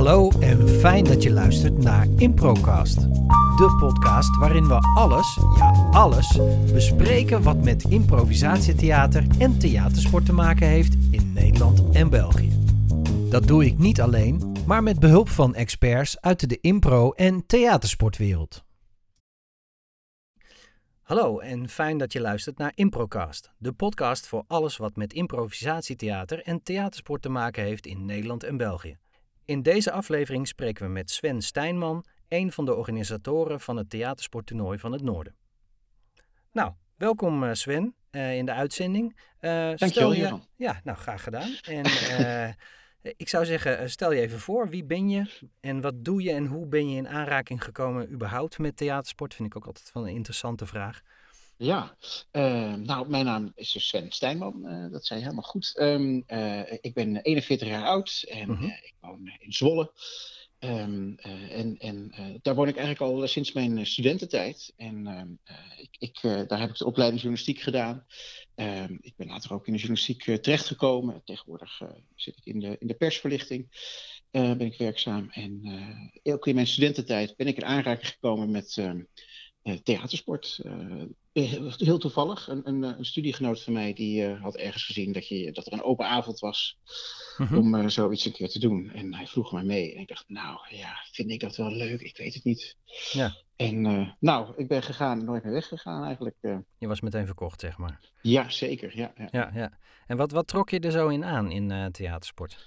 Hallo en fijn dat je luistert naar Improcast. De podcast waarin we alles, ja alles, bespreken wat met improvisatietheater en theatersport te maken heeft in Nederland en België. Dat doe ik niet alleen, maar met behulp van experts uit de impro- en theatersportwereld. Hallo en fijn dat je luistert naar Improcast, de podcast voor alles wat met improvisatietheater en theatersport te maken heeft in Nederland en België. In deze aflevering spreken we met Sven Stijnman, een van de organisatoren van het theatersporttoernooi van het Noorden. Nou, welkom uh, Sven uh, in de uitzending. Uh, Dankjewel, je, Ja, nou graag gedaan. En ik zou zeggen, stel je even voor, wie ben je en wat doe je en hoe ben je in aanraking gekomen überhaupt met theatersport? Vind ik ook altijd van een interessante vraag. Ja, uh, nou, mijn naam is dus Sven Stijnman, uh, dat zei je helemaal goed. Um, uh, ik ben 41 jaar oud en uh -huh. ik woon in Zwolle. Um, en en daar woon ik eigenlijk al sinds mijn studententijd. En ehm, ik, ik daar heb ik de opleiding journalistiek gedaan. ik ben later ook in de journalistiek terechtgekomen. Tegenwoordig zit ik in de, in de persverlichting. ben ik werkzaam. En ook in mijn studententijd ben ik in aanraking gekomen met theatersport. Uh, heel toevallig, een, een, een, studiegenoot van mij die had ergens gezien dat, je, dat er een open avond was mm -hmm. om zoiets een keer te doen. En hij vroeg mij mee. En ik dacht, nou ja, vind ik dat wel leuk? Ik weet het niet. Ja. En nou, ik ben gegaan, nooit meer weggegaan eigenlijk. Je was meteen verkocht, zeg maar. Ja, zeker. Ja, ja. ja, ja. En wat, wat trok je er zo in aan in theatersport?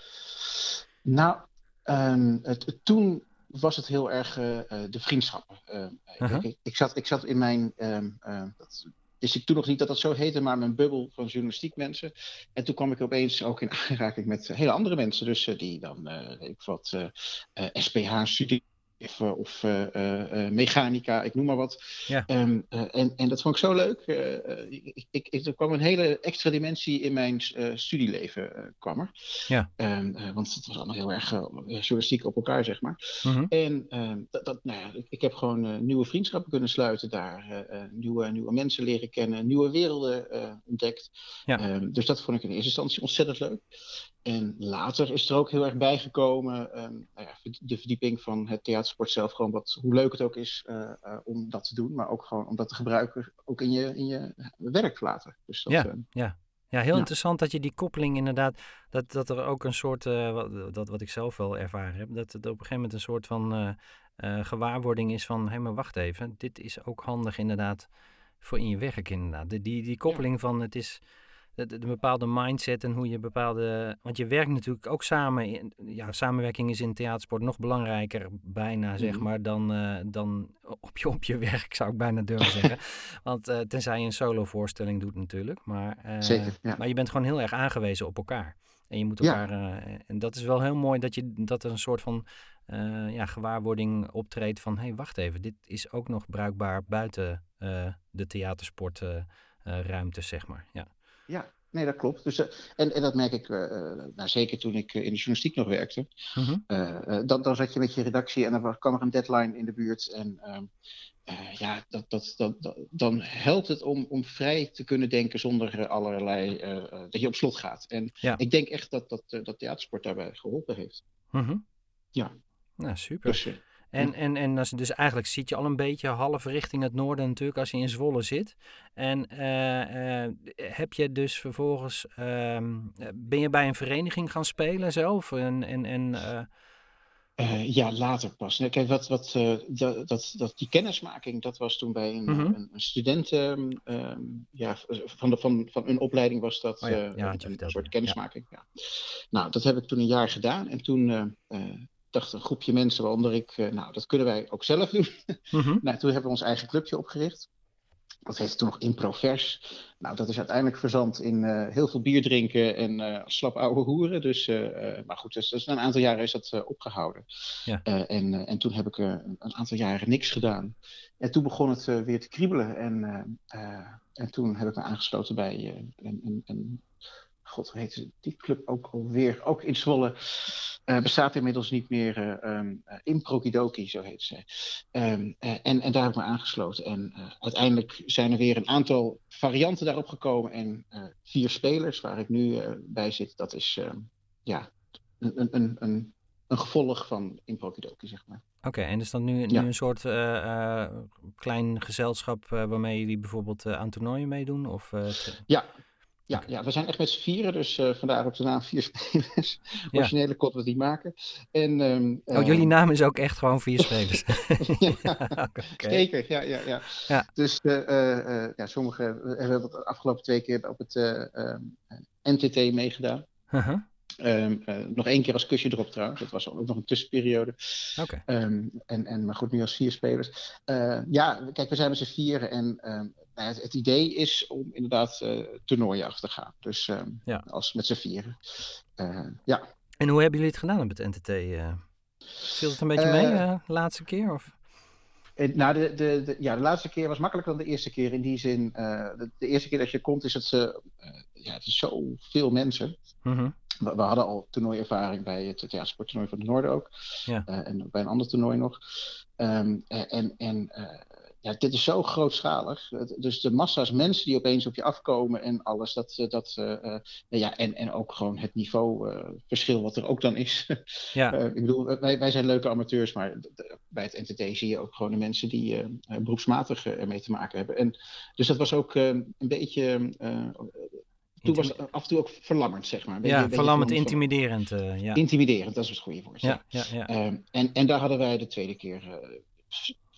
Nou, um, het, het, toen was het heel erg uh, de vriendschappen. Uh, uh -huh. ik, ik, zat, ik zat in mijn. Um, dat wist ik toen nog niet dat dat zo heette, maar mijn bubbel van journalistiek mensen. En toen kwam ik opeens ook in aanraking met hele andere mensen. Dus die dan, ik wat, SPH-studie of, of uh, uh, mechanica, ik noem maar wat. Ja. Um, uh, en, en dat vond ik zo leuk. Ik, ik, ik, er kwam een hele extra dimensie in mijn studieleven, kwam er. Ja. Um, want het was allemaal heel erg journalistiek op elkaar, zeg maar. -huh. En um, dat, dat, nou ja, ik, ik heb gewoon nieuwe vriendschappen kunnen sluiten daar. nieuwe, nieuwe mensen leren kennen, nieuwe werelden ontdekt. Ja. dus dat vond ik in eerste instantie ontzettend leuk. En later is er ook heel erg bijgekomen um, nou ja, de verdieping van het theatersport zelf. Gewoon wat, hoe leuk het ook is uh, uh, om dat te doen. Maar ook gewoon om dat te gebruiken ook in je, in je werk later. Dus dat, ja, uh, ja. ja, heel ja. interessant dat je die koppeling inderdaad... Dat, dat er ook een soort, wat, dat wat ik zelf wel ervaren heb... dat het op een gegeven moment een soort van gewaarwording is van... hé, hey, maar wacht even, dit is ook handig inderdaad voor in je werk inderdaad. Die, die, die koppeling ja. van het is de, de, bepaalde mindset en hoe je bepaalde. Want je werkt natuurlijk ook samen. In, ja, samenwerking is in theatersport nog belangrijker, bijna zeg maar, dan, uh, dan op, je, op je werk, zou ik bijna durven zeggen. Want uh, tenzij je een solo-voorstelling doet, natuurlijk. Maar, uh, Zeker, ja. maar je bent gewoon heel erg aangewezen op elkaar. En je moet elkaar. Ja. en dat is wel heel mooi dat, je, dat er een soort van. ja, gewaarwording optreedt van hé, hey, wacht even, dit is ook nog bruikbaar buiten de theatersportruimte, zeg maar. Ja. Ja, nee, dat klopt. Dus, uh, en, en dat merk ik, uh, nou, zeker toen ik in de journalistiek nog werkte. -huh. dan, dan zat je met je redactie en dan kwam er een deadline in de buurt. En ehm, ja, dat, dat, dat, dan helpt het om, om vrij te kunnen denken zonder allerlei, dat je op slot gaat. En ja. ik denk echt dat, dat, dat theatersport daarbij geholpen heeft. -huh. Ja. Nou, super. Dus, en, en, en dus eigenlijk zit je al een beetje half richting het noorden natuurlijk als je in Zwolle zit. En uh, uh, heb je dus vervolgens, uh, ben je bij een vereniging gaan spelen zelf? En, en, en, uh, ja, later pas. Kijk, wat, wat, dat, dat, dat, die kennismaking, dat was toen bij een, uh -huh. een, een student, um, ja, van, de, van, van een opleiding was dat oh ja. Ja, een, soort kennismaking. Nou, dat heb ik toen een jaar gedaan en toen dacht een groepje mensen, waaronder ik, uh, nou, dat kunnen wij ook zelf doen. Mm -hmm. nou, toen hebben we ons eigen clubje opgericht. Dat heette toen nog Improvers. Nou, dat is uiteindelijk verzand in uh, heel veel bier drinken en uh, slap oude hoeren. Dus, maar goed, dus, dus, na een aantal jaren is dat opgehouden. Ja. en, en toen heb ik een aantal jaren niks gedaan. En toen begon het weer te kriebelen. En, en toen heb ik me aangesloten bij een, een, een God, hoe heet die club ook alweer? Ook in Zwolle. Uh, bestaat inmiddels niet meer. Uh, um, Improkidoki, zo heet ze. Um, en, en daar heb ik me aangesloten. En uiteindelijk zijn er weer een aantal varianten daarop gekomen. En vier spelers waar ik nu bij zit, dat is ja, een, een, een een gevolg van Improkidoki, zeg maar. Oké, en is dat nu, nu een soort uh, klein gezelschap waarmee jullie bijvoorbeeld aan toernooien meedoen? Of, ja, ja, ja, we zijn echt met z'n vieren, dus uh, vandaar ook de naam Vier Spelers. Originele kot wat die maken. En, um, oh, jullie naam is ook echt gewoon Vier Spelers? ja, zeker, ja, ja, ja. ja. Dus uh, ja, sommigen hebben de afgelopen twee keer op het NTT meegedaan. -huh. Um, uh, nog één keer als kusje erop trouwens. Dat was ook nog een tussenperiode. Okay. Um, en, en, maar goed, nu als vier spelers. Uh, ja, kijk, we zijn met z'n vieren. En um, het, het, idee is om inderdaad uh, toernooien af te gaan. Dus ja. als met z'n vieren. ja. En hoe hebben jullie het gedaan op het NTT? viel het een beetje mee de laatste keer? Of? Nou, de, de, de, ja, de laatste keer was makkelijker dan de eerste keer. In die zin, de, de, eerste keer dat je komt is het, ja, het is zoveel mensen. Mm -hmm we, hadden al toernooiervaring bij het theatersporttoernooi van het Noorden ook. Ja. Uh, en bij een ander toernooi nog. Um, en en uh, ja, dit is zo grootschalig. Dus de massa's mensen die opeens op je afkomen en alles. Dat, dat, uh, ja, en, en ook gewoon het niveauverschil wat er ook dan is. Ja. ik bedoel, wij, wij zijn leuke amateurs, maar bij het NTT zie je ook gewoon de mensen die beroepsmatig ermee te maken hebben. En, dus dat was ook een beetje toen was het af en toe ook verlammend, zeg maar. ja, verlammend, intimiderend. Uh, ja. Intimiderend, dat is het goede woord. Ja, ja, ja. Uh, en, en daar hadden wij de tweede keer uh,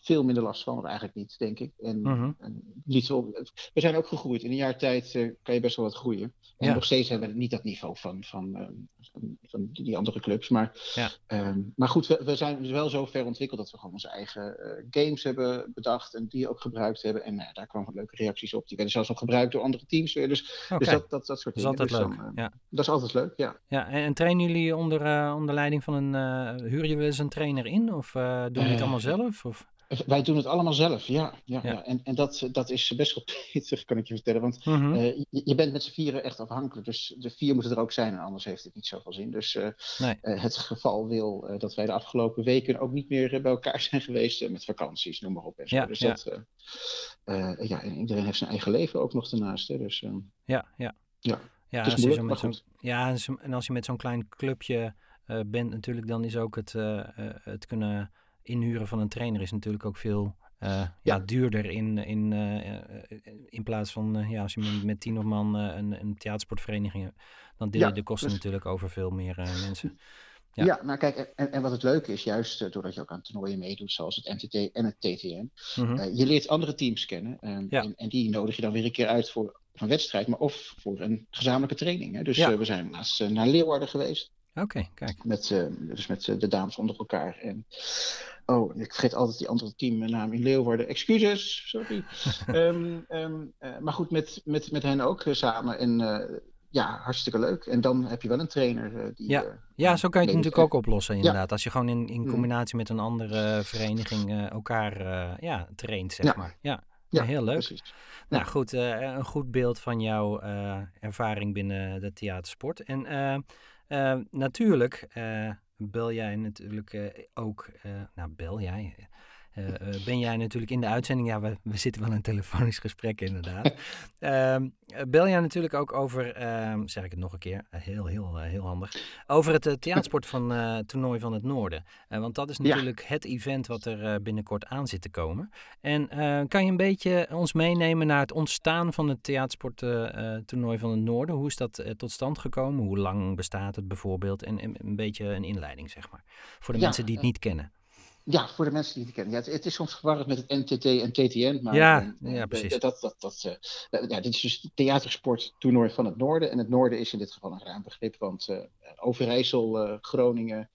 veel minder last van, of eigenlijk niet, denk ik. En, uh-huh. en niet zo, we zijn ook gegroeid. In een jaar tijd uh, kan je best wel wat groeien. En nog steeds hebben we niet dat niveau van, van, uh, van, van, die andere clubs. Maar, ja. um, maar goed, we, we, zijn dus wel zo ver ontwikkeld dat we gewoon onze eigen uh, games hebben bedacht. En die ook gebruikt hebben. En nou daar kwamen leuke reacties op. Die werden zelfs nog gebruikt door andere teams weer. Dus, okay. dus dat, dat, dat soort dingen. Dat is altijd dus leuk. Dan, ja. Dat is altijd leuk, ja. ja en, en trainen jullie onder, onder leiding van een... huren jullie eens een trainer in? Of doen jullie het allemaal zelf? Of? Wij doen het allemaal zelf, ja. ja, ja. En, en dat, dat is best wel pittig, kan ik je vertellen. Want mm -hmm. uh, je, je, bent met z'n vieren echt afhankelijk. Dus de vier moeten er ook zijn, en anders heeft het niet zoveel zin. Dus uh, nee. uh, het geval wil dat wij de afgelopen weken ook niet meer bij elkaar zijn geweest. met vakanties, noem maar op. En zo. Ja, dus ja. Dat, ja, en iedereen heeft zijn eigen leven ook nog daarnaast. Hè. Dus, ja, ja. Ja, ja, het is moeilijk, maar goed. Ja, en als je met zo'n klein clubje bent natuurlijk, dan is ook het, het kunnen inhuren van een trainer is natuurlijk ook veel uh, ja. ja. duurder in, in, uh, in plaats van uh, ja, als je met, tien of man een, een theatersportvereniging hebt, dan deel je ja, de kosten dus... natuurlijk over veel meer mensen. Ja. ja, nou kijk, en, en wat het leuke is, juist doordat je ook aan toernooien meedoet, zoals het NTT en het TTN, -hmm. je leert andere teams kennen en, en, en, die nodig je dan weer een keer uit voor, een wedstrijd, maar of voor een gezamenlijke training. Hè. Dus we zijn laatst naar Leeuwarden geweest. Oké, okay, kijk. Met, dus met de dames onder elkaar. En Oh, ik vergeet altijd die andere teamnaam in Leeuwarden. Excuses, sorry. um, um, uh, maar goed, met, met, met hen ook uh, samen. En uh, ja, hartstikke leuk. En dan heb je wel een trainer die. Ja, ja zo kan je het natuurlijk ook oplossen, inderdaad. Ja. Als je gewoon in, in combinatie met een andere vereniging elkaar ja, traint, zeg ja. maar. Ja. Ja, heel leuk. Precies. Nou goed, een goed beeld van jouw ervaring binnen de theatersport. En natuurlijk bel jij natuurlijk uh, ook, uh, nou bel jij, uh, ben jij natuurlijk in de uitzending, ja we, we zitten wel in een telefonisch gesprek inderdaad, um, bel jij natuurlijk ook over, um, zeg ik het nog een keer, heel heel heel handig, over het theatersport van Toernooi van het Noorden. want dat is natuurlijk ja. het event wat er binnenkort aan zit te komen. En kan je een beetje ons meenemen naar het ontstaan van het theatersport Toernooi van het Noorden? Hoe is dat tot stand gekomen? Hoe lang bestaat het bijvoorbeeld? En, en een beetje een inleiding zeg maar, voor de ja, mensen die het niet kennen. Ja, voor de mensen die het kennen. Ja, het, het, is soms verwarrend met het NTT en TTN. Maar ja, uh, ja precies. Dat, dat, dat, uh, ja, dit is dus theatersport toernooi van het Noorden. En het Noorden is in dit geval een raam begrip, want uh, Overijssel, Groningen,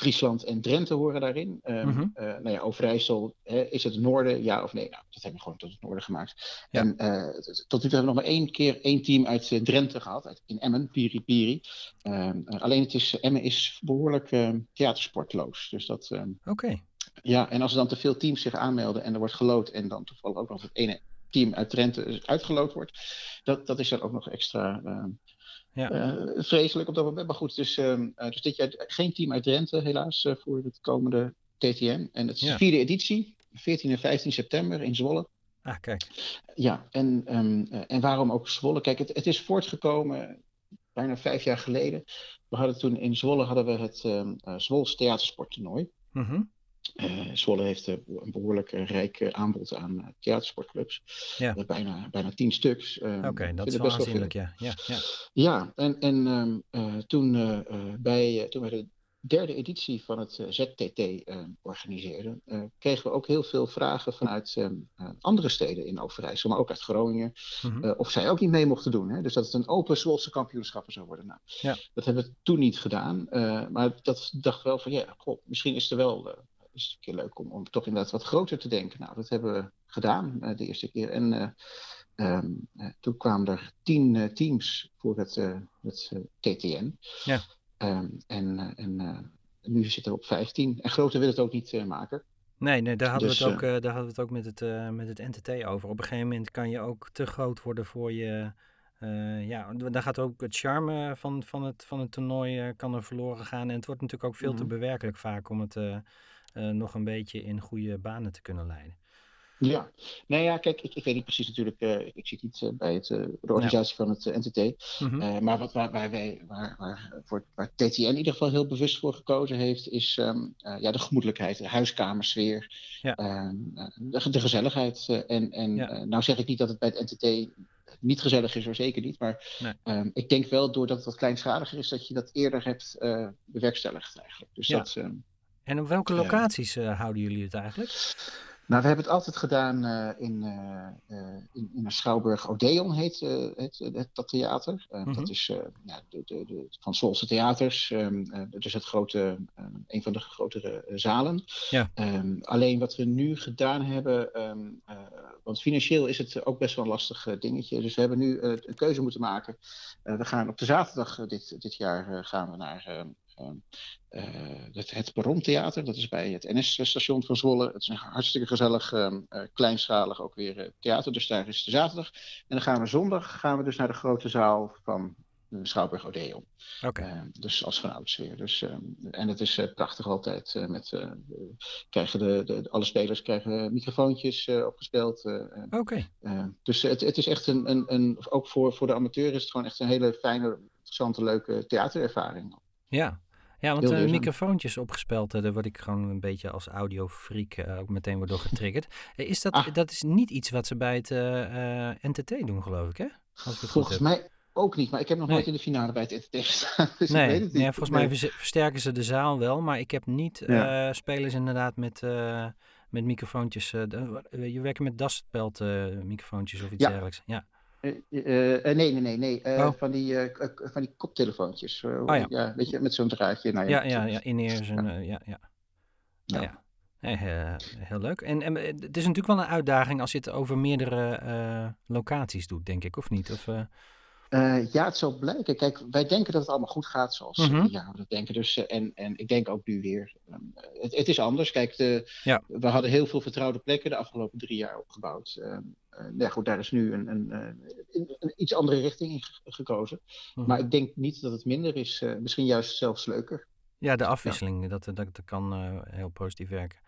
Friesland en Drenthe horen daarin. Um, mm -hmm. uh, nou ja, Overijssel, hè, is het noorden, ja of nee? Nou, dat hebben we gewoon tot het noorden gemaakt. Ja. En uh, tot nu toe hebben we nog maar één keer één team uit uh, Drenthe gehad, uit, in Emmen, Piri Piri. Um, alleen het is, Emmen is behoorlijk ehm, theatersportloos. Dus dat... Oké. Okay. Ja, en als er dan te veel teams zich aanmelden en er wordt gelood en dan toevallig ook nog het ene team uit Drenthe uitgeloot wordt, dat, dat is dan ook nog extra ja. Uh, vreselijk op dat moment. Maar goed, dus, uh, dus dit jaar geen team uit Drenthe, helaas, uh, voor het komende TTN. En het is de vierde editie, 14 en 15 september in Zwolle. Ah, kijk. Ja, en, um, en waarom ook Zwolle? Kijk, het, het is voortgekomen bijna vijf jaar geleden. We hadden toen in Zwolle hadden we het uh, Zwols theatersporttoernooi. Mm Zwolle heeft een behoorlijk rijk aanbod aan theatersportclubs. Ja. bijna, bijna tien stuks. Oké, dat is wel aanzienlijk, ja. Ja, ja. ja, en, en ehm, toen, bij, toen we de derde editie van het ZTT uh, organiseerden, uh, kregen we ook heel veel vragen vanuit uh, andere steden in Overijssel, maar ook uit Groningen, mm of zij ook niet mee mochten doen. Hè? Dus dat het een open Zwolse kampioenschappen zou worden. Nou, ja. Dat hebben we toen niet gedaan, maar dat dacht wel van ja, misschien is het wel is het een keer leuk om, om toch inderdaad wat groter te denken. Nou, dat hebben we gedaan de eerste keer. En um, toen kwamen er tien teams voor het, het TTN. Ja. Ehm, en eh, en nu zitten we op 15. En groter wil het ook niet maken. Nee, nee daar, hadden we het dus, ook, daar hadden we het ook met het, met het NTT over. Op een gegeven moment kan je ook te groot worden voor je. ja, daar gaat ook het charme van, van, het, van het toernooi kan er verloren gaan. En het wordt natuurlijk ook veel te mhm. bewerkelijk vaak om het nog een beetje in goede banen te kunnen leiden. Ja, nou ja, kijk, ik, ik weet niet precies natuurlijk, uh, ik zit niet uh, bij het, uh, de organisatie van het NTT, mm maar wat, waar, waar, wij, waar, waar, voor, waar TTN in ieder geval heel bewust voor gekozen heeft, is um, ja, de gemoedelijkheid, de huiskamersfeer, ja. Ehm, de, de, gezelligheid. en en ja. nou zeg ik niet dat het bij het NTT niet gezellig is, of zeker niet, maar nee. um, ik denk wel doordat het wat kleinschaliger is, dat je dat eerder hebt bewerkstelligd eigenlijk. Dus dat, en op welke locaties houden jullie het eigenlijk? Nou, we hebben het altijd gedaan in, uh, in, in een Schouwburg Odeon, heet, het, het, dat theater. Mm -hmm. Dat is ja, de, de, de, van Solse Theaters. Um, dat is het grote, een van de grotere zalen. Ja. Um, alleen wat we nu gedaan hebben, want financieel is het ook best wel een lastig dingetje. Dus we hebben nu een keuze moeten maken. we gaan op de zaterdag dit, dit jaar gaan we naar uh, het, het Theater, dat is bij het NS-station van Zwolle. Het is een hartstikke gezellig, uh, kleinschalig ook weer theater. Dus daar is de zaterdag. En dan gaan we zondag gaan we dus naar de grote zaal van de Schouwburg Odeon. Okay. dus als van weer. Dus, en het is prachtig altijd. met, krijgen de, de, alle spelers krijgen microfoontjes opgespeeld. Oké. dus het, het is echt een, een, een, ook voor, voor de amateur is het gewoon echt een hele fijne, interessante, leuke theaterervaring. Ja, ja, want uh, microfoontjes opgespeld, uh, daar word ik gewoon een beetje als audiofreak uh, ook meteen door getriggerd. is dat, ah. dat is niet iets wat ze bij het NTT doen, geloof ik, hè? Als ik het Volgens mij ook niet, maar ik heb nog nooit in de finale bij het NTT gestaan. Dus nee, ik weet het niet. Nee, volgens mij versterken ze de zaal wel, maar ik heb niet ja. spelers inderdaad met, met microfoontjes. je werkt met dasspeld microfoontjes of iets dergelijks. Ja. Uh, uh, nee, nee, nee, nee. Oh. van, die, van die koptelefoontjes. Oh, ja. ja. weet je, met zo'n draadje. Nou, ja, ja, ja, in-ears. En, ja. ja, ja. Nou, ja. Nee, heel leuk. En, en het is natuurlijk wel een uitdaging als je het over meerdere locaties doet, denk ik, of niet? Of, uh, ja, het zal blijken. Kijk, wij denken dat het allemaal goed gaat zoals mm -hmm. ja, we denken. Dus, en, en ik denk ook nu weer. Um, het, het, is anders. Kijk, de, ja. we hadden heel veel vertrouwde plekken de afgelopen drie jaar opgebouwd. Um, uh, ja, goed, daar is nu een, een, een, een iets andere richting in gekozen. -hmm. Maar ik denk niet dat het minder is. Uh, misschien juist zelfs leuker. Ja, de afwisseling, ja. Dat, dat, dat kan heel positief werken.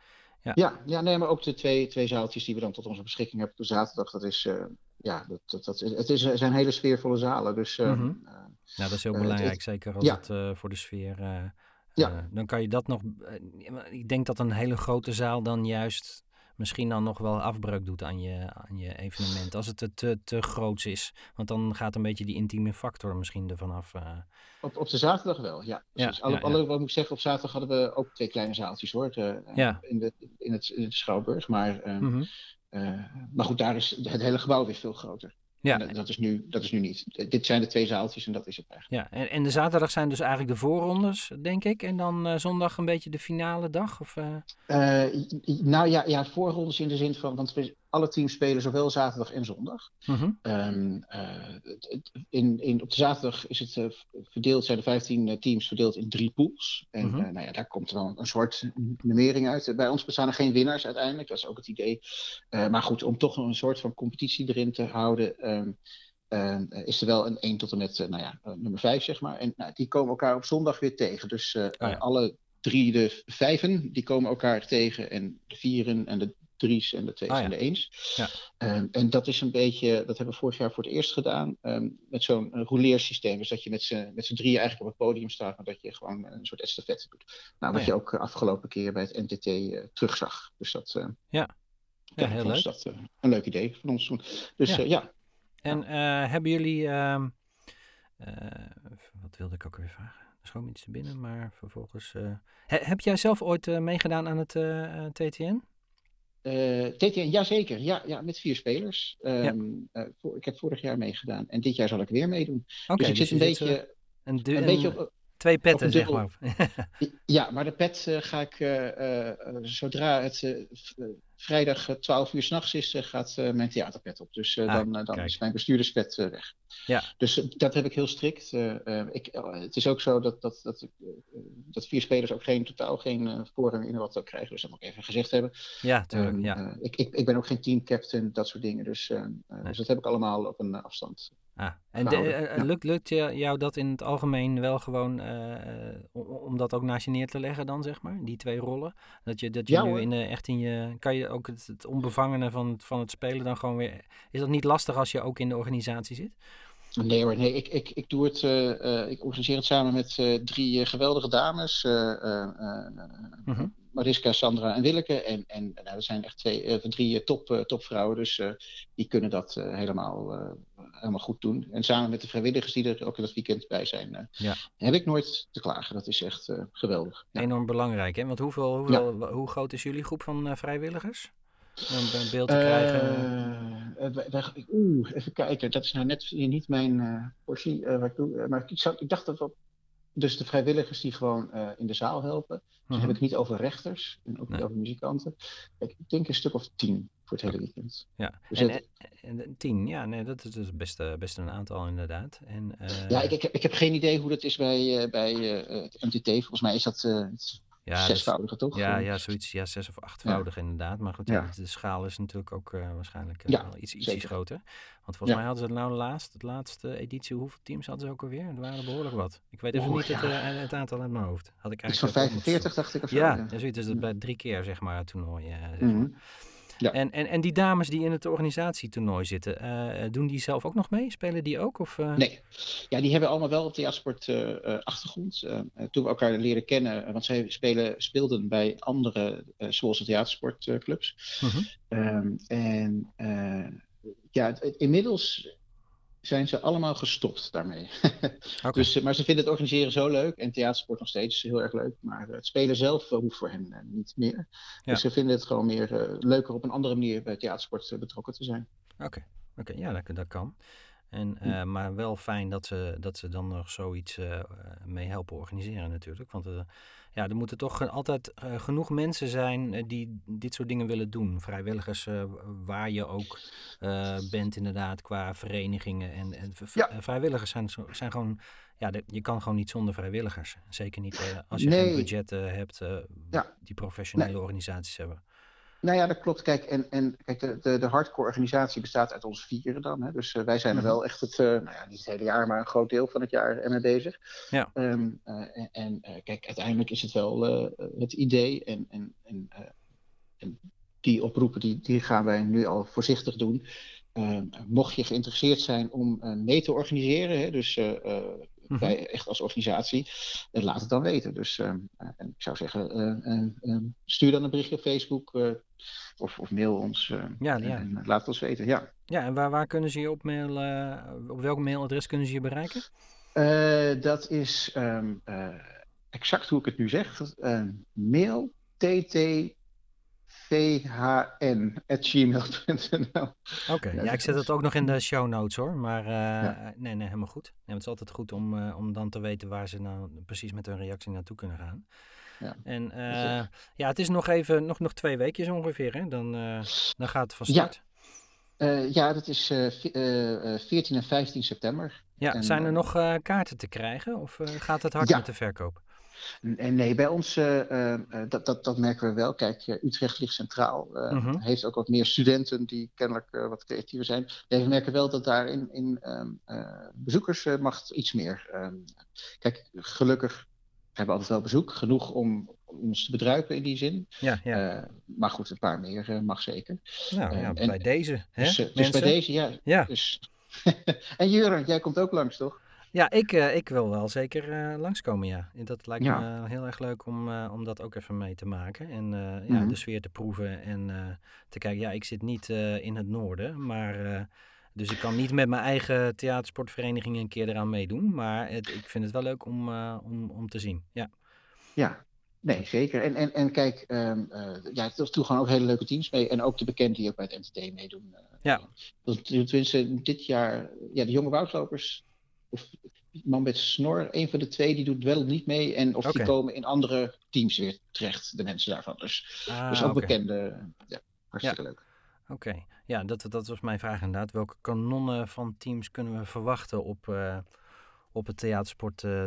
Ja. Ja, ja, nee, maar ook de twee, twee zaaltjes die we dan tot onze beschikking hebben op zaterdag, dat is, uh, ja, dat, dat, dat, het is, het zijn hele sfeervolle zalen. Dus, uh, mm -hmm. uh, ja, dat is heel belangrijk, het, zeker als ja. het voor de sfeer. ja. dan kan je dat nog. ik denk dat een hele grote zaal dan juist misschien dan nog wel afbreuk doet aan je, aan je evenement. Als het te, te, te groots is. Want dan gaat een beetje die intieme factor misschien ervan af. Uh... Op, op de zaterdag wel, ja. ja, alle, ja, alle, wat moet ik zeggen, op zaterdag hadden we ook twee kleine zaaltjes hoor. Te, ja. in, de, in, het, in het Schouwburg. Maar, mm -hmm. uh, maar goed, daar is het hele gebouw weer veel groter. Ja. Dat, dat, is nu, dat is nu niet. Dit zijn de twee zaaltjes en dat is het eigenlijk. Ja, en, en de zaterdag zijn dus eigenlijk de voorrondes, denk ik. En dan uh, zondag een beetje de finale dag? Of, uh... Uh, nou ja, ja, voorrondes in de zin van, want we, alle teams spelen zowel zaterdag en zondag. Mm -hmm. um, in, in, op de zaterdag is het verdeeld, zijn de 15 teams verdeeld in drie pools. En mm -hmm. nou ja, daar komt dan een, soort nummering uit. Bij ons bestaan er geen winnaars uiteindelijk, dat is ook het idee. maar goed, om toch een soort van competitie erin te houden. Um, uh, is er wel een 1 tot en met uh, nou ja, uh, nummer 5, zeg maar. En nou, die komen elkaar op zondag weer tegen. Dus oh ja. alle drie de vijven, die komen elkaar tegen. En de vieren en de drie's en de twee's Ah, ja. en de eens. Ja. Ehm, en dat is een beetje, dat hebben we vorig jaar voor het eerst gedaan, ehm, met zo'n uh, rouleersysteem. Dus dat je met z'n met z'n drieën eigenlijk op het podium staat, maar dat je gewoon een soort estafette doet. Nou, wat Ah, ja. je ook afgelopen keer bij het NTT eh, terugzag. Dus dat, eh, Ja. Ja, heel leuk. dat eh, een leuk idee van ons toen. Dus Ja. En eh, hebben jullie, ehm, eh, wat wilde ik ook weer vragen? Er schoot me iets te binnen, maar vervolgens... eh, he- heb jij zelf ooit eh, meegedaan aan het eh, eh, TTN? Eh, TTN, jazeker. Ja, ja, met vier spelers. Ehm, eh, voor, ik heb vorig jaar meegedaan en dit jaar zal ik weer meedoen. Dus ik zit een je beetje, eh, een, du- een een- beetje op, twee petten, zeg maar. Ja, maar de pet eh, ga ik eh, eh, zodra het vrijdag eh, 12 uur s'nachts is, gaat mijn theaterpet op. Dus Ah, dan, dan is mijn bestuurderspet weg. Ja. Dus dat heb ik heel strikt. Ik, het is ook zo dat, dat, dat, dat vier spelers ook geen, totaal geen voorrang in wat ook krijgen. Dus dat moet ik even gezegd hebben. ja, tuurlijk. Ja. ik, ik, ik ben ook geen teamcaptain, dat soort dingen. Dus, Nee. dus dat heb ik allemaal op een afstand. Ah, en de- eh, eh, ja. lukt, lukt je- jou dat in het algemeen wel gewoon eh, eh, om, dat ook naast je neer te leggen dan, zeg maar? Die twee rollen? Dat je, dat je Ja, nu hoor. in, eh, echt in je... Kan je ook het, het onbevangene van, van het spelen dan gewoon weer... Is dat niet lastig als je ook in de organisatie zit? Nee hoor, nee, ik, ik, ik doe het, eh, eh, ik organiseer het samen met eh, drie geweldige dames. eh, eh, eh, Mhm. Mariska, Sandra en Willeke. En, en nou, dat zijn echt twee, eh, drie eh, top, eh, topvrouwen, dus die kunnen dat helemaal, helemaal goed doen. En samen met de vrijwilligers die er ook dat weekend bij zijn, Ja. heb ik nooit te klagen. Dat is echt geweldig. Ja. Enorm belangrijk, hè? Want hoeveel, hoeveel, hoe groot is jullie groep van vrijwilligers? Om een beeld te krijgen. Eh, eh, Oeh, even kijken. Dat is nou net niet mijn portie wat ik doe. Maar ik, zou, ik dacht dat we. Dus de vrijwilligers die gewoon eh, in de zaal helpen. Dus Mhm. heb ik niet over rechters en ook niet over muzikanten. Ik denk een stuk of tien voor het hele weekend. Ja, Dus en, het- en, en tien, ja, nee, dat is dus best, eh, best een aantal inderdaad. En, eh, ja, ik, ik, heb, ik heb geen idee hoe dat is bij, eh, bij eh, het MTT. Volgens mij is dat eh, ja, dat zesvoudige, toch? Ja, ja, zoiets, ja, zes of achtvoudig inderdaad. Maar goed, Ja. de, schaal is natuurlijk ook eh, waarschijnlijk eh, Ja, wel iets, iets groter. Want volgens mij hadden ze nou laatst, de laatste editie, hoeveel teams hadden ze ook alweer? Er waren behoorlijk wat. Ik weet even niet het, eh, het aantal uit mijn hoofd. Had ik Iets van eigenlijk moeten 45, dacht ik. Of zo. Ja, zoiets is het bij drie keer, zeg maar, het toernooi. zeg Mhm. Ja. En, en, en die dames die in het organisatietoernooi zitten, eh, doen die zelf ook nog mee? Spelen die ook? Of, eh? Nee. Ja, die hebben allemaal wel op theatersport eh, eh, achtergrond. Toen we elkaar leren kennen, want zij spelen, speelden bij andere uh, Zwolse theatersportclubs. Mhm. Ehm, en ja, het, inmiddels zijn ze allemaal gestopt daarmee. Okay. dus, maar ze vinden het organiseren zo leuk en theatersport nog steeds heel erg leuk. Maar het spelen zelf uh, hoeft voor hen niet meer. Ja. Dus ze vinden het gewoon meer leuker op een andere manier bij theatersport betrokken te zijn. Oké, okay. okay. ja, dat, dat kan. En, uh, maar wel fijn dat ze, dat ze dan nog zoiets uh, mee helpen organiseren natuurlijk. Want uh, ja, er moeten toch altijd uh, genoeg mensen zijn die dit soort dingen willen doen. Vrijwilligers uh, waar je ook uh, bent inderdaad qua verenigingen. En, en ja. vrijwilligers zijn, zijn gewoon... Ja, de, je kan gewoon niet zonder vrijwilligers. Zeker niet als je nee. geen budget hebt ja. die professionele nee. organisaties hebben. Nou ja, dat klopt. Kijk, en, en kijk, de, de, de hardcore organisatie bestaat uit ons vieren dan. Hè? Dus uh, wij zijn er wel echt het, uh, nou ja, niet het hele jaar, maar een groot deel van het jaar mee bezig. Ja. Um, uh, en, en kijk, uiteindelijk is het wel het idee en, en, en, en, die oproepen, die, die gaan wij nu al voorzichtig doen. Ehm, mocht je geïnteresseerd zijn om mee te organiseren, hè, dus Wij echt als organisatie, uh, laat het dan weten. Dus uh, en ik zou zeggen, uh, stuur dan een berichtje op Facebook of, of, mail ons ja, ja. en laat het ons weten. Ja, ja en waar, waar kunnen ze je op mailen, op welk mailadres kunnen ze je bereiken? dat is um, exact hoe ik het nu zeg. mail tt vhn.gmail.nl. Oké, okay. ja, ik zet het ook nog in de show notes hoor. Maar uh, ja. nee, nee, helemaal goed. Nee, het is altijd goed om, uh, om dan te weten waar ze nou precies met hun reactie naartoe kunnen gaan. Ja. En uh, ja, het is nog even, nog, nog twee weekjes ongeveer, hè? Dan, dan gaat het van start. Ja, ja dat is 14 en 15 september. Ja, en, zijn er nog kaarten te krijgen of gaat het hard met de verkoop? En nee, bij ons, uh, uh, dat, dat, dat merken we wel. Kijk, Utrecht ligt centraal. Mm-hmm. Heeft ook wat meer studenten die kennelijk wat creatiever zijn. Nee, we merken wel dat daar in, in um, bezoekersmacht iets meer. Um, kijk, gelukkig hebben we altijd wel bezoek. Genoeg om, om ons te bedruipen in die zin. Ja, ja. maar goed, een paar meer mag zeker. Nou ja, bij deze. Hè, dus, dus bij deze, ja. ja. Dus... en Jurgen, jij komt ook langs, toch? Ja, ik, uh, ik wil wel zeker uh, langskomen, ja. Dat lijkt me heel erg leuk om, uh, om dat ook even mee te maken. En mm -hmm. ja, de sfeer te proeven en te kijken. Ja, ik zit niet in het noorden, maar... dus ik kan niet met mijn eigen theatersportvereniging een keer eraan meedoen. Maar het, ik vind het wel leuk om, om, om te zien, ja. Ja, Nee, zeker. En, en, en kijk, um, uh, ja, er gewoon ook hele leuke teams mee. En ook de bekenden die ook bij het NTD meedoen. Uh, ja. Tenminste, dit jaar, ja, de jonge woudlopers, of man met snor, een van de twee, die doet wel niet mee. En of die komen in andere teams weer terecht, de mensen daarvan. Dus, ah, dus ook okay. bekende, ja, hartstikke ja. leuk. Oké, okay. ja, dat, dat was mijn vraag inderdaad. Welke kanonnen van teams kunnen we verwachten op, uh, op het theatersport uh,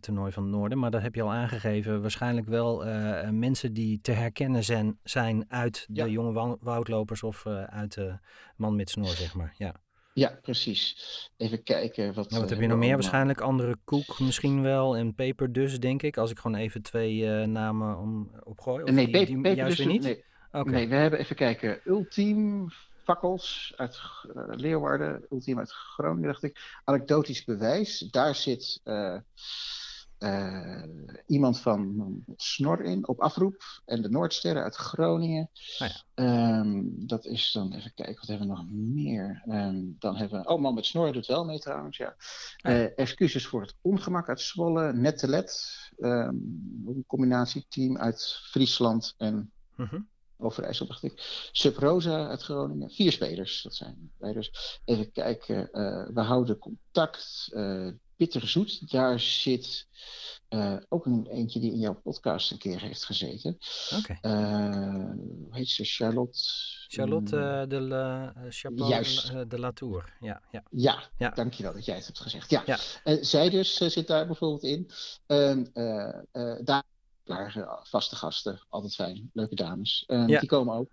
toernooi van het Noorden. Maar dat heb je al aangegeven. Waarschijnlijk wel uh, mensen die te herkennen zijn, zijn uit de jonge woudlopers of uit de man met snor, zeg maar. Ja, ja precies. Even kijken. Wat, nou, wat heb je nog meer? Waarschijnlijk andere koek misschien wel. En peper dus, denk ik. Als ik gewoon even twee namen om, opgooi. Of nee, die, juist dus, niet? Nee. Okay. nee, we hebben even kijken. Ultiem, Fakkels uit uh, Leeuwarden, Ultiem uit Groningen, dacht ik. Anekdotisch bewijs, daar zit uh, uh, iemand van Snor in op afroep. En de Noordsterren uit Groningen. Ah, ja. um, dat is dan, even kijken, wat hebben we nog meer? Um, dan hebben we, oh man met Snor doet wel mee trouwens, ja. Ah, ja. excuses voor het ongemak uit Zwolle, Nettelet. Um, een combinatieteam uit Friesland en... -hmm. Overijssel, dacht ik. Sub Rosa uit Groningen. Vier spelers, dat zijn wij dus. Even kijken. Uh, we houden contact. Uh, Bitterzoet, daar zit uh, ook een eentje die in jouw podcast een keer heeft gezeten. Oké. Okay. hoe heet ze? Charlotte. Charlotte de, la, Juist. de Latour. Ja, ja. Ja, ja, dankjewel dat jij het hebt gezegd. Ja. ja. zij dus zit daar bijvoorbeeld in. daar waren vaste gasten, altijd fijn, leuke dames. Um, ja. Die komen ook.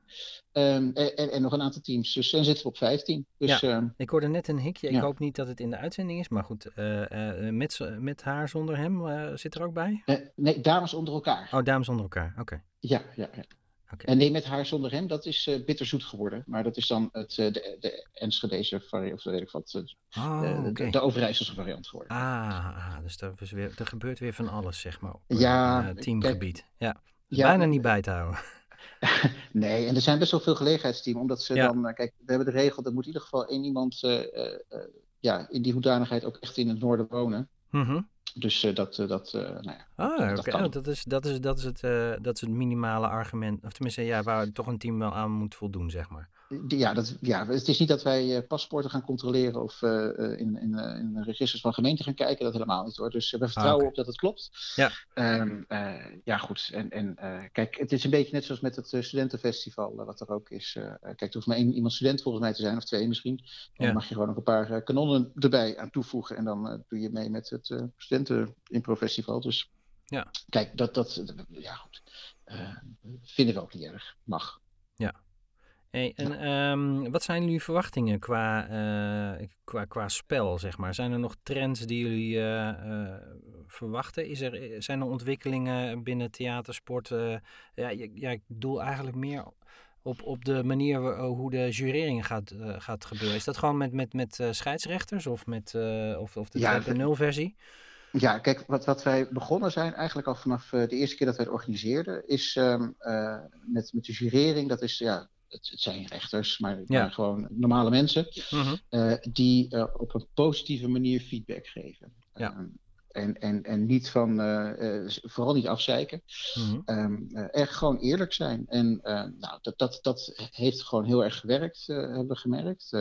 Um, en, en, nog een aantal teams. Dus dan zitten we op 15. Dus, ja. um, ik hoorde net een hikje. Ik ja. hoop niet dat het in de uitzending is. Maar goed, uh, uh, met, met haar zonder hem uh, zit er ook bij? nee, dames onder elkaar. Oh, dames onder elkaar. Oké. Okay. Ja, ja, ja. Okay. En nee, met haar zonder hem, dat is uh, bitterzoet geworden. Maar dat is dan het, uh, de, de Enschedeze variant, of weet ik wat, uh, oh, de, okay. de Overijsselse variant geworden. Ah, dus er, is weer, er gebeurt weer van alles, zeg maar, op ja, teamgebied. Kijk, ja. ja, bijna niet bij te houden. nee, en er zijn best wel veel gelegenheidsteams, omdat ze ja. dan, kijk, we hebben de regel, er moet in ieder geval één iemand ja, in die hoedanigheid ook echt in het noorden wonen. Mm -hmm. Dus uh, dat, uh, dat, uh, nou ja, ah, dat, okay. oh, dat, is, dat, is, dat, is het, dat is het minimale argument. Of tenminste, ja, waar toch een team wel aan moet voldoen, zeg maar. Ja, dat, ja het is niet dat wij paspoorten gaan controleren of in, in, in de registers van gemeenten gaan kijken. Dat helemaal niet hoor. Dus we vertrouwen ah, okay. op dat het klopt. Ja, um, ja goed. En, en kijk, het is een beetje net zoals met het studentenfestival, wat er ook is. kijk, er hoeft maar één iemand student volgens mij te zijn, of twee misschien. Dan ja. mag je gewoon ook een paar kanonnen erbij aan toevoegen. En dan doe je mee met het studenten-impro-festival. Dus ja. kijk, dat, dat, ja goed. Uh, vinden we ook niet erg. Mag. Ja. Hey, en ja. um, wat zijn jullie verwachtingen qua, uh, qua, qua spel, zeg maar? Zijn er nog trends die jullie uh, uh, verwachten? Is er, zijn er ontwikkelingen binnen theatersport? ja, ja, ik bedoel eigenlijk meer op, op de manier hoe de jurering gaat, gaat gebeuren. Is dat gewoon met, met, met scheidsrechters of, met, of, of de ja, 2.0 versie? Ja, kijk, wat, wat wij begonnen zijn, eigenlijk al vanaf de eerste keer dat wij het organiseerden, is um, uh, met, met de jurering, dat is, ja, het, zijn rechters, maar, ja. maar gewoon normale mensen, mm -hmm. uh, die op een positieve manier feedback geven. Ja. Um, en, en, en niet van, vooral niet afzeiken, mm -hmm. um, echt gewoon eerlijk zijn. En nou, dat, dat, dat heeft gewoon heel erg gewerkt, hebben we gemerkt.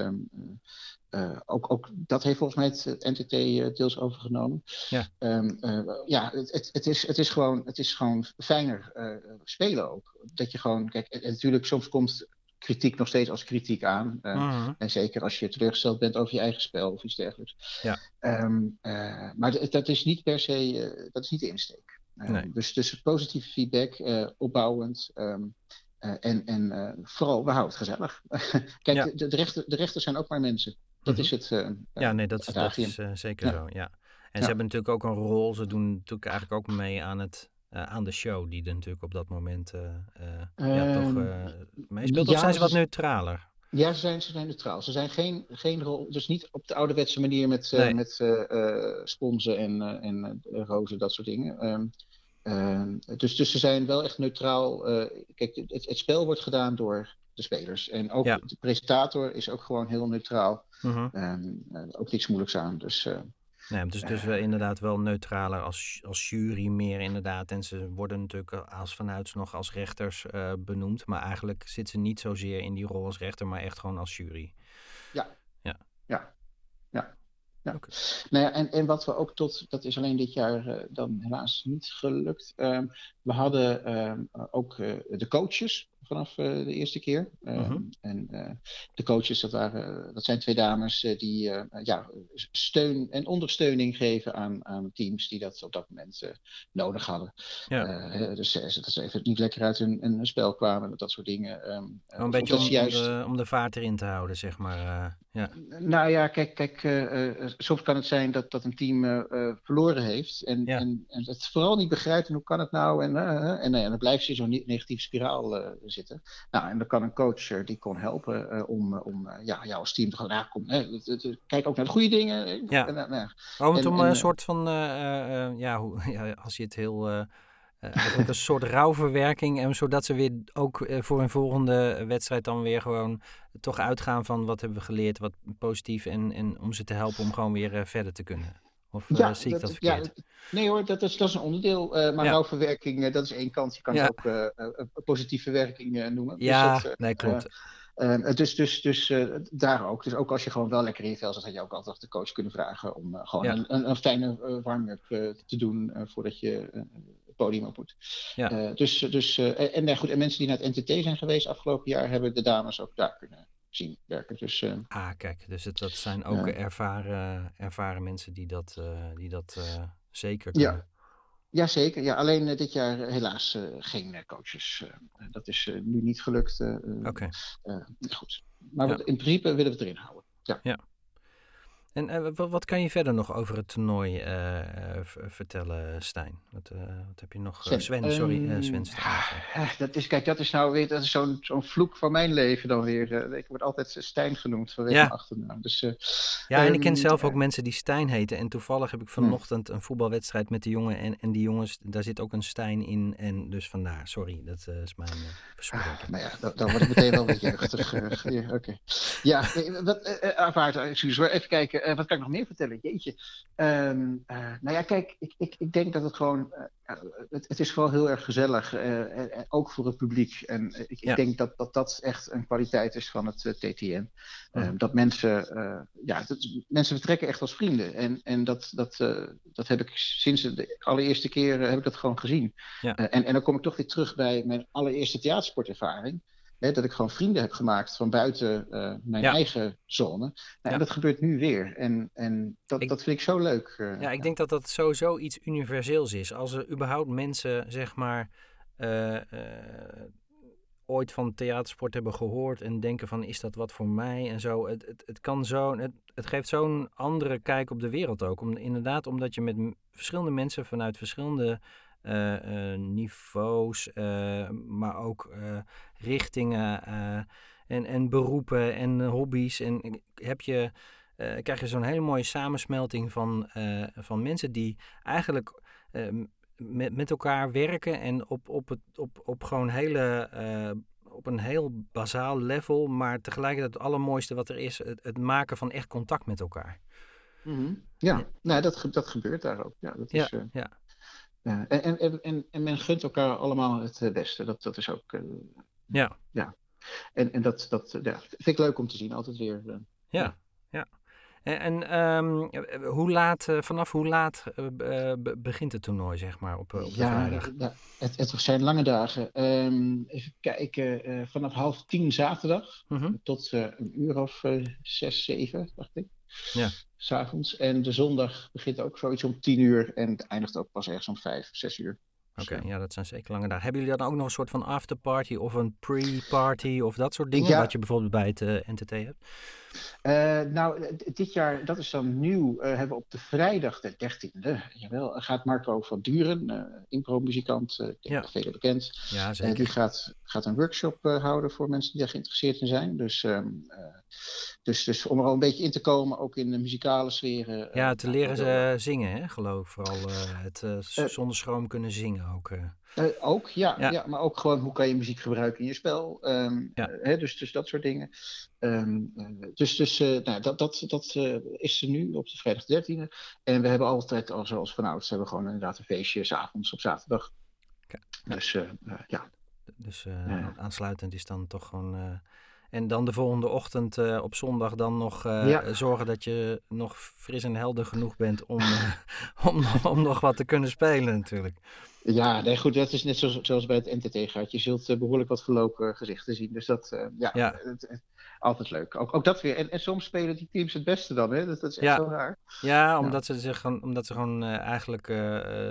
Uh, ook, ook dat heeft volgens mij het NTT uh, deels overgenomen. Ja, um, uh, ja het, het, het, is, het, is gewoon, het is gewoon fijner spelen ook. Dat je gewoon, kijk, en natuurlijk soms komt kritiek nog steeds als kritiek aan. Mm -hmm. En zeker als je teleurgesteld bent over je eigen spel of iets dergelijks. Ja. Um, maar dat is niet per se, dat is niet de insteek. Nee. Dus, dus positieve feedback, opbouwend. Um, uh, en en vooral, we houden het gezellig. Kijk, ja. de, de, rechter, de rechters zijn ook maar mensen. Dat Mhm. is het. Ja, nee, dat, dat is zeker ja. zo, ja. En ze hebben natuurlijk ook een rol. Ze doen natuurlijk eigenlijk ook mee aan het aan de show die er natuurlijk op dat moment ja, toch Ehm, meespeelt? Of ja, zijn ze wat neutraler? Ja, ze zijn, ze zijn neutraal. Ze zijn geen, geen rol, dus niet op de ouderwetse manier met, eh Nee. met eh, eh, sponsen en, eh, en eh, rozen, dat soort dingen. Ehm, ehm, dus, dus ze zijn wel echt neutraal. eh, kijk, het, het spel wordt gedaan door de spelers. En ook Ja. de presentator is ook gewoon heel neutraal. Mhm. Eh, ook niks moeilijks aan. Dus eh, Nee, dus, dus we inderdaad wel neutraler als, als jury meer inderdaad. En ze worden natuurlijk als vanuit nog als rechters eh, benoemd. Maar eigenlijk zitten ze niet zozeer in die rol als rechter, maar echt gewoon als jury. ja. Ja. Ja. Ja. ja. Nou ja, en, en wat we ook tot, dat is alleen dit jaar eh, dan helaas niet gelukt. Ehm, we hadden ehm, ook eh, de coaches vanaf eh, de eerste keer. Ehm, Mhm. En eh, de coaches, dat, waren, dat zijn twee dames eh, die eh, ja, steun en ondersteuning geven aan, aan teams die dat op dat moment eh, nodig hadden. Ja. Eh, dus eh, dat ze even niet lekker uit hun, hun spel kwamen, dat soort dingen. ehm, eh, een beetje om, juist... de, om de vaart erin te houden, zeg maar. eh, ja. Nou ja, kijk, kijk eh, eh, soms kan het zijn dat, dat een team eh, eh, verloren heeft en, Ja. en, en het vooral niet begrijpt en hoe kan het nou en, eh, eh, en, eh, en dan blijft ze in zo'n ne- negatieve spiraal eh, zitten. Nou, en dan kan een coach eh, die kon helpen eh, om, eh, om ja, jou als team te gaan, nou, kom, hè, kijk ook naar de goede dingen. Ja. En, nou. Oh, om het En- om en, een soort van, ja, hoe, ja, als je het heel, een soort rouwverwerking. En zodat ze weer ook voor een volgende wedstrijd dan weer gewoon toch uitgaan van wat hebben we geleerd, wat positief. En, en om ze te helpen om gewoon weer verder te kunnen. Of eh, zie ik dat ja, verkeerd? nee hoor, dat is, dat is een onderdeel. eh, maar Ja. rouwverwerking, eh, dat is één kant. Je kan Ja. het ook positieve werking eh, noemen. Dus Ja, dat, eh, nee, klopt. Dus dus, dus daar ook. Dus ook als je gewoon wel lekker in je vel zat, had je ook altijd de coach kunnen vragen om gewoon Ja. een, een, een fijne warm-up te doen voordat je het podium op moet. Ja. Dus dus en, en, goed, en mensen die naar het NTT zijn geweest afgelopen jaar, hebben de dames ook daar kunnen zien werken. Dus eh, Ah, kijk, dus het, dat zijn ook Ja. ervaren, ervaren mensen die dat, eh, die dat eh, zeker Ja. kunnen. ja, zeker. Ja, alleen eh, dit jaar helaas geen coaches. Dat is nu niet gelukt. Oké. goed. Maar Ja. we- in principe willen we het erin houden. Ja. En eh, wat, kan je verder nog over het toernooi eh, eh, vertellen, Stijn? Wat, wat heb je nog? Sven, sorry, eh, Ehm, Sven. Stijn, sorry. ja, dat is, kijk, dat is nou weer dat is zo'n zo'n vloek van mijn leven dan weer. Ik word altijd Stijn genoemd vanwege Ja. mijn achternaam. Dus, Ja, en ik ken ehm, zelf ook mensen die Stijn heten. En toevallig heb ik vanochtend een voetbalwedstrijd met de jongen. En, en die jongens, daar zit ook een Stijn in. En dus vandaar, sorry, dat is mijn verspreking. Nou ja, dan, dan word ik meteen wel wat jeugdig. ja, Oké. Ja, nee, wat, aanvaard, excuus hoor. Even kijken, eh, wat kan ik nog meer vertellen? Jeetje. Ehm, eh, nou ja, kijk, ik, ik, ik denk dat het gewoon... eh, het, het is vooral heel erg gezellig. en, ook voor het publiek. En ik, Ja. ik denk dat, dat dat echt een kwaliteit is van het TTN. Ehm, dat mensen... ja, dat, mensen vertrekken echt als vrienden. En, en dat, dat, dat heb ik sinds de allereerste keer heb ik dat gewoon gezien. Ja. En, en dan kom ik toch weer terug bij mijn allereerste theatersportervaring. Hè, dat ik gewoon vrienden heb gemaakt van buiten eh, mijn Ja. eigen zone. Nou, Ja. En dat gebeurt nu weer. En, en dat, Ik- dat vind ik zo leuk. eh, Ja, ik denk dat dat sowieso iets universeels is. Als er überhaupt mensen, zeg maar, eh, ooit van theatersport hebben gehoord en denken van, is dat wat voor mij en zo. Het, het, het kan zo, het, het geeft zo'n andere kijk op de wereld ook. Om, inderdaad, omdat je met verschillende mensen vanuit verschillende niveaus, eh, maar ook eh, richtingen eh, en, en beroepen en hobby's. En heb je eh, krijg je zo'n hele mooie samensmelting van, eh, van mensen die eigenlijk eh, met, met elkaar werken en op, op, het, op, op gewoon hele. eh, op een heel bazaal level, maar tegelijkertijd het allermooiste wat er is, het, het maken van echt contact met elkaar. mhm. Ja, nou, dat, ge- dat gebeurt daar ook. Ja, dat Ja, is, eh, ja. Ja. En, en, en, en, en men gunt elkaar allemaal het eh, beste. Dat, dat is ook. eh, Ja, en en dat, dat eh, ja, vind ik leuk om te zien, altijd weer. ja, ja. En, en ehm, hoe laat, vanaf hoe laat begint het toernooi, zeg maar, op, op de ja, vrijdag? ja, het, het zijn lange dagen. Ehm, even kijken, vanaf half tien zaterdag. Mhm. tot een uur of zes, zeven, dacht ik. Ja. S'avonds. En de zondag begint ook zoiets om tien uur en het eindigt ook pas ergens om vijf, zes uur. Oké, Dus, eh, ja, dat zijn zeker lange dagen. Hebben jullie dan ook nog een soort van afterparty of een pre-party of dat soort dingen? Ja. Wat je bijvoorbeeld bij het eh, NTT hebt? Uh, nou, dit jaar, dat is dan nieuw, uh, hebben we op de vrijdag de 13e, jawel, gaat Marco van Duren, uh, impro-muzikant, ja. velen bekend. Ja, zeker. die gaat, gaat een workshop houden voor mensen die daar geïnteresseerd in zijn. Dus, um, dus, dus om er al een beetje in te komen, ook in de muzikale sferen. ja, te leren ze zingen, hè, geloof ik. Vooral het zonder schroom kunnen zingen ook. Ook, ja, ja. ja. maar ook gewoon hoe kan je muziek gebruiken in je spel. Um, ja. hè, dus, dus dat soort dingen. Um, uh, dus dus nou, dat, dat, dat is er nu op de vrijdag 13e. En we hebben altijd, al zoals vanouds, hebben we gewoon inderdaad een feestje s'avonds op zaterdag. Okay. Dus ja. Dus aansluitend is dan toch gewoon en dan de volgende ochtend uh, op zondag dan nog uh, ja. zorgen dat je nog fris en helder genoeg bent om, uh, om, om nog wat te kunnen spelen natuurlijk. Ja, nee, goed, dat is net zoals, zoals bij het NTT gaat. Je zult behoorlijk wat verlopen gezichten zien. Dus dat, ja, ja. Het, het, altijd leuk. Ook, ook dat weer. En, en, soms spelen die teams het beste dan, hè? Dat, dat is echt ja. zo raar. Ja, omdat ze zich gewoon, omdat ze gewoon eigenlijk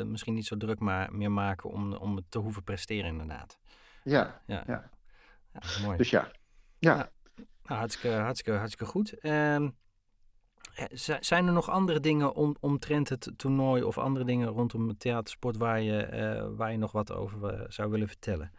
misschien niet zo druk maar, meer maken om, om het te hoeven presteren inderdaad. Ja, ja. ja. mooi. Dus ja, ja. Nou, nou, hartstikke, hartstikke, hartstikke goed. Um, zijn er nog andere dingen om, omtrent het toernooi of andere dingen rondom het theatersport waar je, uh, waar je nog wat over uh, zou willen vertellen?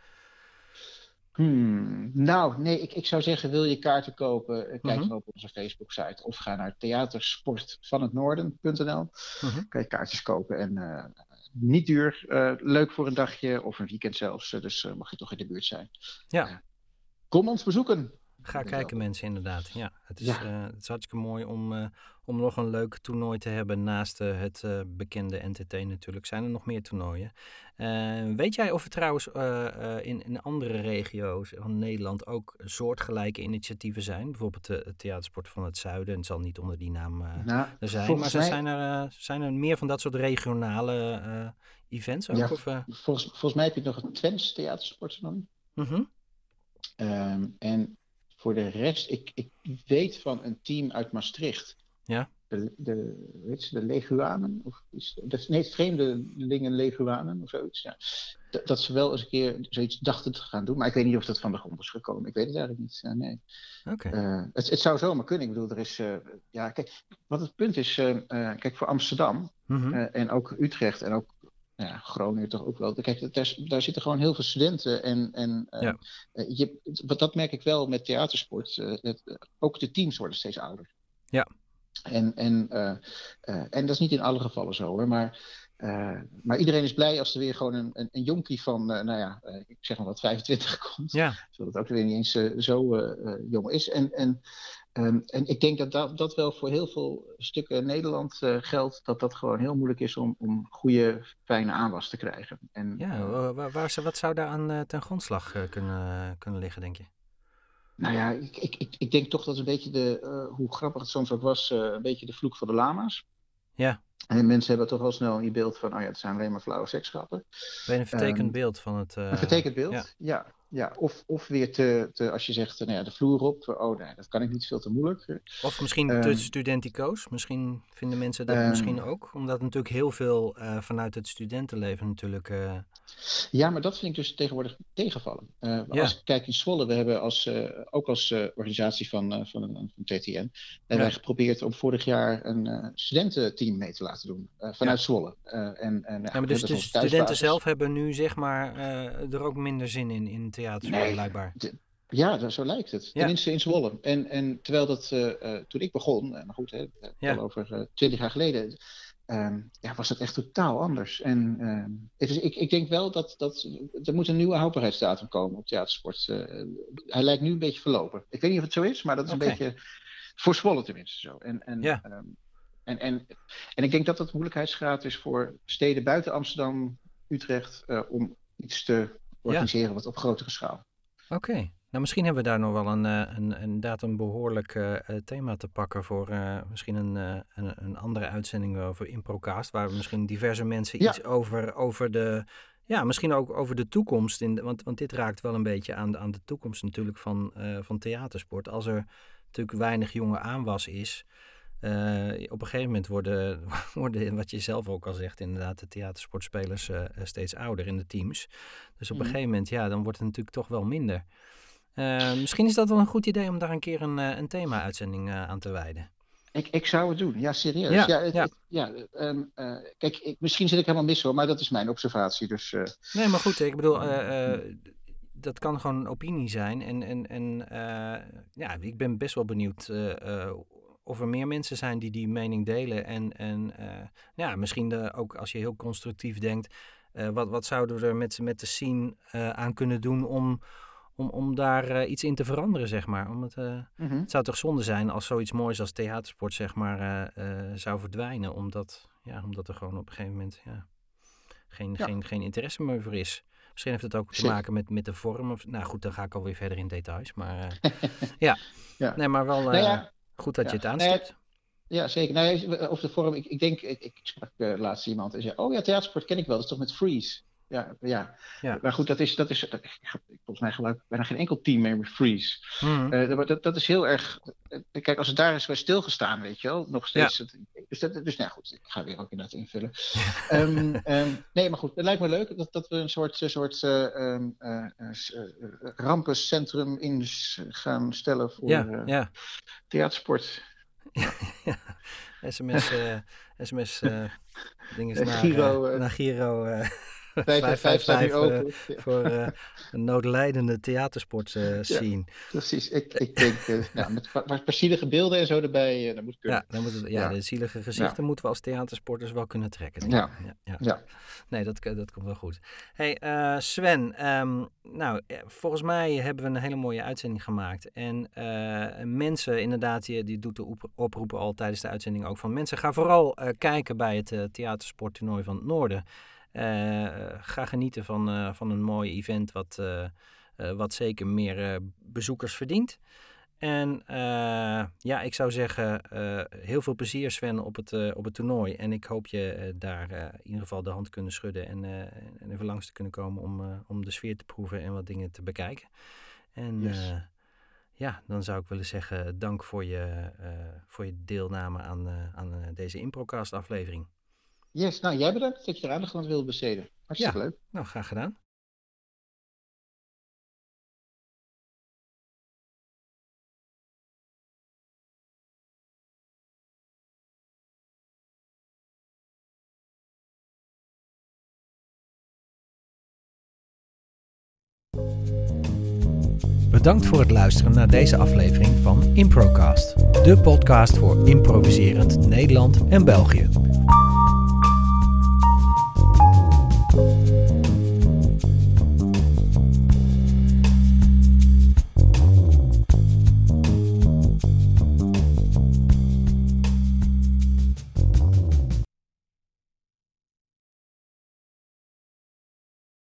Hmm, nou, nee, ik, ik zou zeggen, wil je kaarten kopen, kijk -hmm. dan op onze Facebook-site of ga naar theatersportvanhetnoorden.nl. Mm -hmm. Kan je kaartjes kopen en uh, niet duur, leuk voor een dagje of een weekend zelfs, dus mag je toch in de buurt zijn. Ja. Kom ons bezoeken. Ga kijken mensen inderdaad. Ja, het is, ja. Uh, het is hartstikke mooi om, uh, om nog een leuk toernooi te hebben naast uh, het bekende NTT natuurlijk. Zijn er nog meer toernooien? weet jij of er trouwens in, in andere regio's van Nederland ook soortgelijke initiatieven zijn? Bijvoorbeeld de Theatersport van het Zuiden. Het zal niet onder die naam nou, er zijn. Maar mij... zijn, er, zijn er meer van dat soort regionale events ook? Ja, of, volgens, volgens mij heb je nog het Twents Theatersport dan. Mm Um, en voor de rest, ik, ik weet van een team uit Maastricht. Ja. De, de, weet je, de Leguanen? Of is, dat, nee, Vreemdelingen Leguanen of zoiets. Ja. Dat, dat, ze wel eens een keer zoiets dachten te gaan doen. Maar ik weet niet of dat van de grond is gekomen. Ik weet het eigenlijk niet. Uh, nee. Oké. Okay. Uh, het, het, zou zomaar kunnen. Ik bedoel, er is. Uh, ja, kijk, wat het punt is. kijk, voor Amsterdam mm -hmm. en ook Utrecht en ook ja, Groningen toch ook wel. Kijk, daar, daar zitten gewoon heel veel studenten. En, en ja. uh, je, wat dat merk ik wel met theatersport. Uh, het, ook de teams worden steeds ouder. Ja. En, en, uh, en dat is niet in alle gevallen zo hoor. Maar, maar iedereen is blij als er weer gewoon een, een, een jonkie van, nou ja, ik zeg maar wat, 25 komt. Ja. Zodat het ook weer niet eens zo jong is. En, en Um, en ik denk dat, dat dat wel voor heel veel stukken Nederland uh, geldt, dat dat gewoon heel moeilijk is om, om goede, fijne aanwas te krijgen. En, ja, uh, waar, waar, wat zou daar aan uh, ten grondslag kunnen, kunnen liggen, denk je? Nou ja, ik, ik, ik, ik denk toch dat een beetje de, hoe grappig het soms ook was, een beetje de vloek van de lama's. Ja. En mensen hebben toch wel snel een beeld van, oh ja, het zijn alleen maar flauwe seksgrappen. Ben een vertekend um, beeld van het... Een vertekend beeld, ja. ja. Ja, of, of weer te, te, als je zegt, nou ja, de vloer op, oh nee, dat kan ik niet, veel te moeilijk. Of misschien um, te studenticoos, misschien vinden mensen dat um, misschien ook, omdat natuurlijk heel veel uh, vanuit het studentenleven natuurlijk... Uh... Ja, maar dat vind ik dus tegenwoordig tegenvallen. Uh, ja. Als ik kijk in Zwolle, we hebben als, ook als organisatie van, van, van TTN, hebben ja. wij geprobeerd om vorig jaar een studententeam mee te laten doen, vanuit ja. Zwolle. en, en, ja, maar dus de studenten zelf hebben nu zeg maar er ook minder zin in, in nee, blijkbaar. Ja, zo lijkt het. Ja. Tenminste in Zwolle. En, en terwijl dat uh, uh, toen ik begon, maar goed, hè, ja. al over twintig jaar geleden, um, ja, was het echt totaal anders. En uh, dus ik, ik denk wel dat, dat er moet een nieuwe houdbaarheidsdatum komen op theatersport. hij lijkt nu een beetje verlopen. Ik weet niet of het zo is, maar dat is okay. een beetje voor Zwolle tenminste zo. En, en, ja. um, en, en, en ik denk dat dat moeilijkheidsgraad is voor steden buiten Amsterdam, Utrecht, om iets te organiseren, ja. wat op grotere schaal. Oké. Okay. Nou, misschien hebben we daar nog wel een, een, inderdaad een behoorlijk uh, thema te pakken voor uh, misschien een, uh, een, een, andere uitzending over Improcast, waar we misschien diverse mensen ja. iets over, over de, ja, misschien ook over de toekomst, in de, want, want dit raakt wel een beetje aan de, aan de toekomst natuurlijk van, van theatersport. Als er natuurlijk weinig jonge aanwas is, uh, op een gegeven moment worden, worden, wat je zelf ook al zegt, inderdaad, de theatersportspelers uh, steeds ouder in de teams. Dus op een gegeven moment, ja, dan wordt het natuurlijk toch wel minder. misschien is dat wel een goed idee om daar een keer een, een thema-uitzending aan te wijden. Ik, ik zou het doen, ja, serieus. Ja, ja, ja. Ehm, kijk, ik, misschien zit ik helemaal mis hoor, maar dat is mijn observatie. Dus, Nee, maar goed, ik bedoel, dat kan gewoon een opinie zijn. En, en, en ja, ik ben best wel benieuwd of er meer mensen zijn die die mening delen. En, en ja, misschien de, ook als je heel constructief denkt, wat, wat zouden we er met, met de scene aan kunnen doen om om, om daar iets in te veranderen, zeg maar. Om het, uh, Het zou toch zonde zijn als zoiets moois als theatersport, zeg maar, zou verdwijnen. Omdat, ja, omdat er gewoon op een gegeven moment ja, geen, ja. geen, geen interesse meer voor is. Misschien heeft het ook te maken met, met de vorm. Of, nou goed, dan ga ik alweer verder in details. Maar ja. ja, nee, maar wel nou goed dat je het aanstipt. Ja, zeker. Nou, of de vorm, ik, ik denk, ik, ik sprak laatst iemand en zei, oh ja, theatersport ken ik wel, dat is toch met Freeze? Ja, ja. ja. Maar goed, dat is, dat is dat, volgens mij gebruik bijna geen enkel team meer met Freeze. Mm. Uh, dat, dat is heel erg. Uh, kijk, als het daar is bij stilgestaan, weet je wel, nog steeds. Ja. Het, dus, dat, dus nou goed, ik ga weer ook inderdaad invullen. um, um, nee, maar goed, het lijkt me leuk dat, dat we een soort, soort uh, um, rampencentrum in gaan stellen voor ja, ja. theatersport. Ja, SMS, SMS dingen naar, Giro, naar Giro. 555 open. Voor uh, een noodlijdende theatersport uh, scene. Precies. Ik, ik denk, ja, met maar zielige beelden en zo erbij, dat moet kunnen. Ja, dan moet het, ja, de zielige gezichten moeten we als theatersporters wel kunnen trekken. Ja. Ja, ja. Nee, dat, dat komt wel goed. hey, Sven, um, nou, volgens mij hebben we een hele mooie uitzending gemaakt. En mensen, inderdaad, die, die doet de oproepen al tijdens de uitzending ook van mensen. Ga vooral kijken bij het theatersporttoernooi van het Noorden. Eh, ga genieten van, eh, van een mooi event wat, eh, wat zeker meer bezoekers verdient. En ja, ik zou zeggen, heel veel plezier Sven op het, op het toernooi. En ik hoop je daar in ieder geval de hand kunnen schudden en, en even langs te kunnen komen om, om de sfeer te proeven en wat dingen te bekijken. En yes. ja, dan zou ik willen zeggen, dank voor je, voor je deelname aan, aan deze Improcast aflevering. Yes, nou jij bedankt dat je er aandacht aan wilde besteden. Hartstikke ja, leuk. Nou, graag gedaan. Bedankt voor het luisteren naar deze aflevering van Improcast, de podcast voor improviserend Nederland en België. Bye.